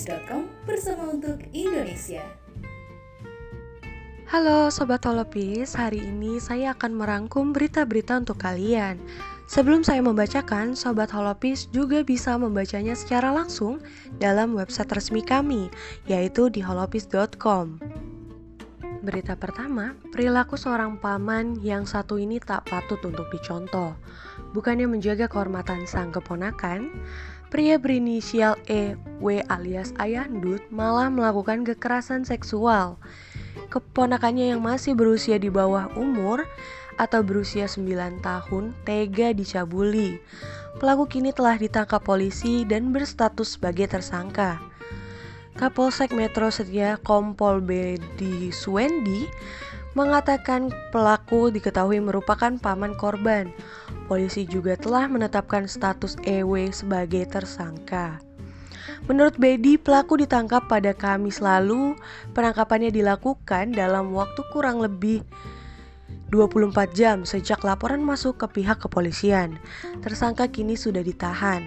holopis.com bersama untuk Indonesia. Halo Sobat Holopis, hari ini saya akan merangkum berita-berita untuk kalian. Sebelum saya membacakan, Sobat Holopis juga bisa membacanya secara langsung dalam website resmi kami, yaitu di holopis.com. Berita pertama, perilaku seorang paman yang satu ini tak patut untuk dicontoh. Bukannya menjaga kehormatan sang keponakan, pria berinisial E, W alias Ayah Ndut malah melakukan kekerasan seksual keponakannya yang masih berusia di bawah umur atau berusia 9 tahun tega dicabuli. Pelaku kini telah ditangkap polisi dan berstatus sebagai tersangka. Kapolsek Metro Setia Kompol B di Suwendi mengatakan pelaku diketahui merupakan paman korban. Polisi juga telah menetapkan status EW sebagai tersangka. Menurut Bedi, pelaku ditangkap pada Kamis lalu. Penangkapannya dilakukan dalam waktu kurang lebih 24 jam sejak laporan masuk ke pihak kepolisian. Tersangka kini sudah ditahan.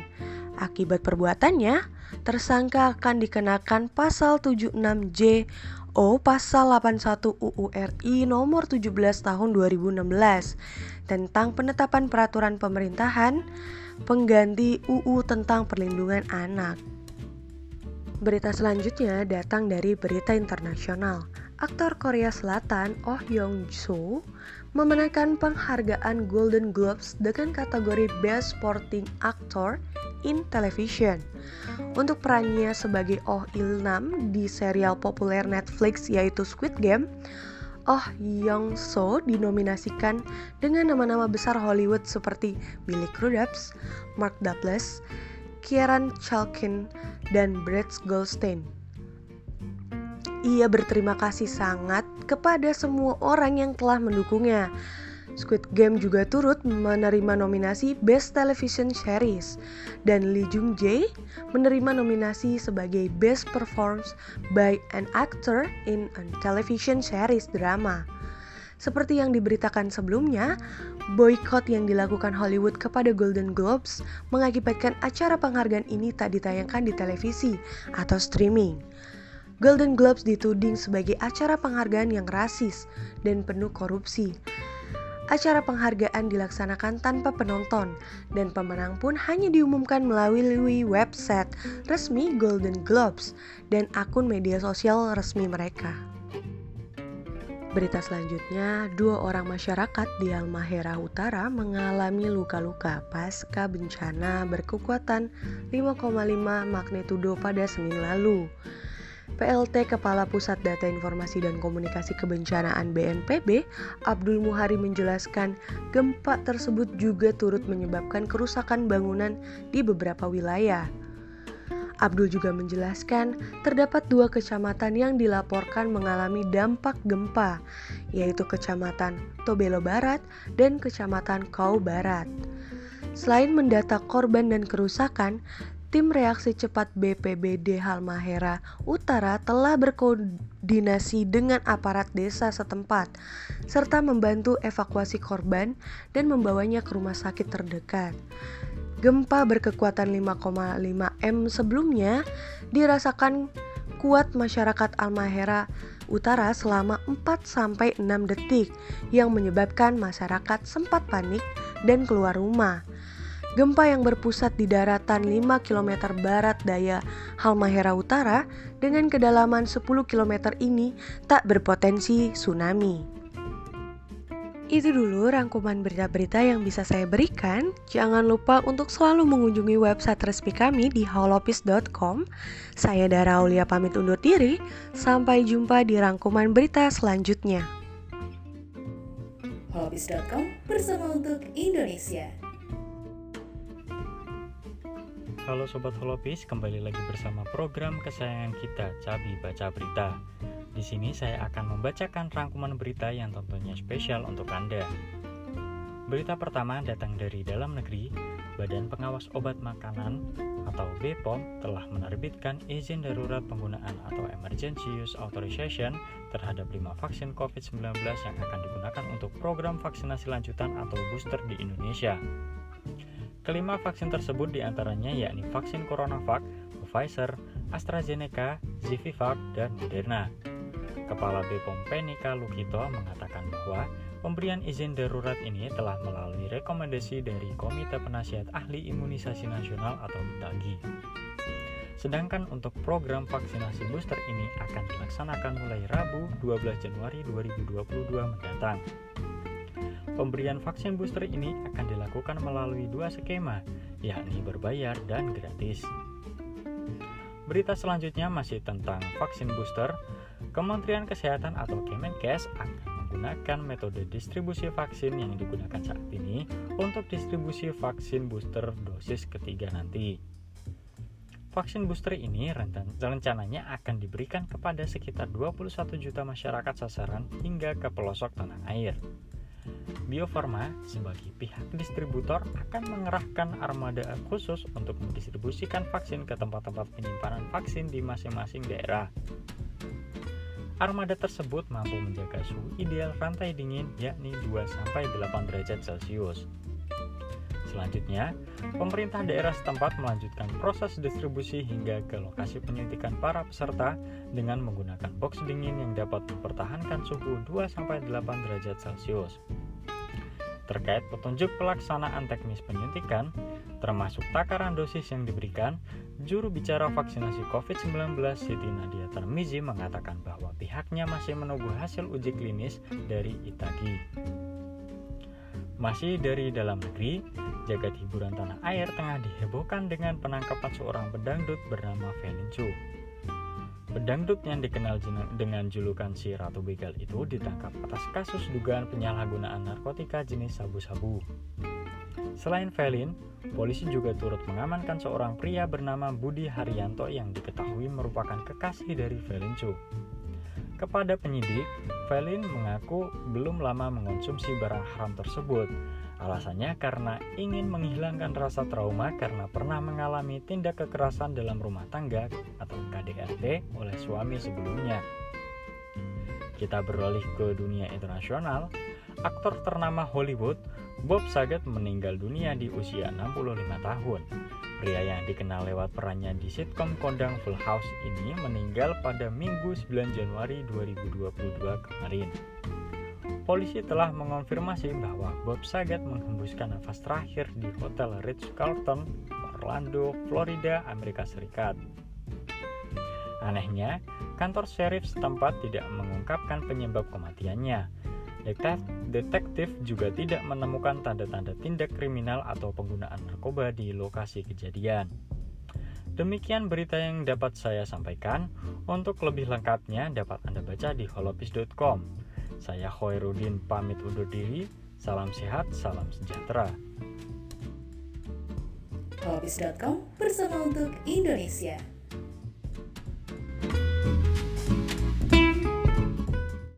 Akibat perbuatannya, tersangka akan dikenakan pasal 76J O pasal 81 UU RI nomor 17 tahun 2016 tentang penetapan peraturan pemerintahan pengganti UU tentang perlindungan anak. Berita selanjutnya datang dari berita internasional. Aktor Korea Selatan Oh Young Soo memenangkan penghargaan Golden Globes dengan kategori Best Supporting Actor in Television untuk perannya sebagai Oh Il Nam di serial populer Netflix yaitu Squid Game. Oh Young So dinominasikan dengan nama-nama besar Hollywood seperti Billy Crudup, Mark Duplass, Kieran Culkin, dan Brett Goldstein. Ia berterima kasih sangat kepada semua orang yang telah mendukungnya. Squid Game juga turut menerima nominasi Best Television Series dan Lee Jung Jae menerima nominasi sebagai Best Performance by an Actor in a Television Series Drama. Seperti yang diberitakan sebelumnya, boykot yang dilakukan Hollywood kepada Golden Globes mengakibatkan acara penghargaan ini tak ditayangkan di televisi atau streaming. Golden Globes dituding sebagai acara penghargaan yang rasis dan penuh korupsi. Acara penghargaan dilaksanakan tanpa penonton dan pemenang pun hanya diumumkan melalui website resmi Golden Globes dan akun media sosial resmi mereka. Berita selanjutnya, dua orang masyarakat di Almahera Utara mengalami luka-luka pasca bencana berkekuatan 5,5 magnitudo pada Senin lalu. PLT Kepala Pusat Data Informasi dan Komunikasi Kebencanaan BNPB, Abdul Muhari menjelaskan gempa tersebut juga turut menyebabkan kerusakan bangunan di beberapa wilayah. Abdul juga menjelaskan terdapat dua kecamatan yang dilaporkan mengalami dampak gempa, yaitu Kecamatan Tobelo Barat dan Kecamatan Kau Barat. Selain mendata korban dan kerusakan, tim reaksi cepat BPBD Halmahera Utara telah berkoordinasi dengan aparat desa setempat serta membantu evakuasi korban dan membawanya ke rumah sakit terdekat. Gempa berkekuatan 5,5 M sebelumnya dirasakan kuat masyarakat Almahera Utara selama 4 6 detik yang menyebabkan masyarakat sempat panik dan keluar rumah. Gempa yang berpusat di daratan 5 km barat daya Halmahera Utara dengan kedalaman 10 km ini tak berpotensi tsunami. Itu dulu rangkuman berita-berita yang bisa saya berikan. Jangan lupa untuk selalu mengunjungi website resmi kami di holopis.com. Saya Dara Aulia pamit undur diri. Sampai jumpa di rangkuman berita selanjutnya. holopis.com bersama untuk Indonesia. Halo Sobat Holopis, kembali lagi bersama program kesayangan kita, Cabi Baca Berita. Di sini saya akan membacakan rangkuman berita yang tentunya spesial untuk Anda. Berita pertama datang dari dalam negeri. Badan Pengawas Obat Makanan atau BPOM telah menerbitkan izin darurat penggunaan atau Emergency Use Authorization terhadap 5 vaksin COVID-19 yang akan digunakan untuk program vaksinasi lanjutan atau booster di Indonesia. Kelima vaksin tersebut di antaranya yakni vaksin CoronaVac, Pfizer, AstraZeneca, Zivivac, dan Moderna. Kepala BPOM Penika Lukito mengatakan bahwa pemberian izin darurat ini telah melalui rekomendasi dari Komite Penasihat Ahli Imunisasi Nasional atau ITAGI. Sedangkan untuk program vaksinasi booster ini akan dilaksanakan mulai Rabu 12 Januari 2022 mendatang. Pemberian vaksin booster ini akan dilakukan melalui dua skema, yakni berbayar dan gratis. Berita selanjutnya masih tentang vaksin booster. Kementerian Kesehatan atau Kemenkes akan menggunakan metode distribusi vaksin yang digunakan saat ini untuk distribusi vaksin booster dosis ketiga nanti. Vaksin booster ini rencananya akan diberikan kepada sekitar 21 juta masyarakat sasaran hingga ke pelosok tanah air. Bio Farma sebagai pihak distributor akan mengerahkan armada khusus untuk mendistribusikan vaksin ke tempat-tempat penyimpanan vaksin di masing-masing daerah. Armada tersebut mampu menjaga suhu ideal rantai dingin yakni 2-8 derajat Celcius. Selanjutnya, pemerintah daerah setempat melanjutkan proses distribusi hingga ke lokasi penyuntikan para peserta dengan menggunakan box dingin yang dapat mempertahankan suhu 2-8 derajat Celcius. Terkait petunjuk pelaksanaan teknis penyuntikan, termasuk takaran dosis yang diberikan, juru bicara vaksinasi COVID-19 Siti Nadia Termizi mengatakan bahwa pihaknya masih menunggu hasil uji klinis dari Itagi. Masih dari dalam negeri, jagat hiburan tanah air tengah dihebohkan dengan penangkapan seorang pedangdut bernama Felin Chu. Pedangdut yang dikenal dengan julukan si Ratu Begal itu ditangkap atas kasus dugaan penyalahgunaan narkotika jenis sabu-sabu. Selain Felin, polisi juga turut mengamankan seorang pria bernama Budi Haryanto yang diketahui merupakan kekasih dari Felin Chu. Kepada penyidik, Felin mengaku belum lama mengonsumsi barang haram tersebut, Alasannya karena ingin menghilangkan rasa trauma karena pernah mengalami tindak kekerasan dalam rumah tangga atau KDRT oleh suami sebelumnya. Kita beralih ke dunia internasional. Aktor ternama Hollywood, Bob Saget meninggal dunia di usia 65 tahun. Pria yang dikenal lewat perannya di sitkom kondang Full House ini meninggal pada Minggu 9 Januari 2022 kemarin. Polisi telah mengonfirmasi bahwa Bob Saget menghembuskan nafas terakhir di Hotel Ritz-Carlton, Orlando, Florida, Amerika Serikat. Anehnya, kantor sheriff setempat tidak mengungkapkan penyebab kematiannya. Detektif juga tidak menemukan tanda-tanda tindak kriminal atau penggunaan narkoba di lokasi kejadian. Demikian berita yang dapat saya sampaikan. Untuk lebih lengkapnya dapat Anda baca di holopis.com. Saya Khoirudin pamit undur diri. Salam sehat, salam sejahtera. Hobbies.com bersama untuk Indonesia.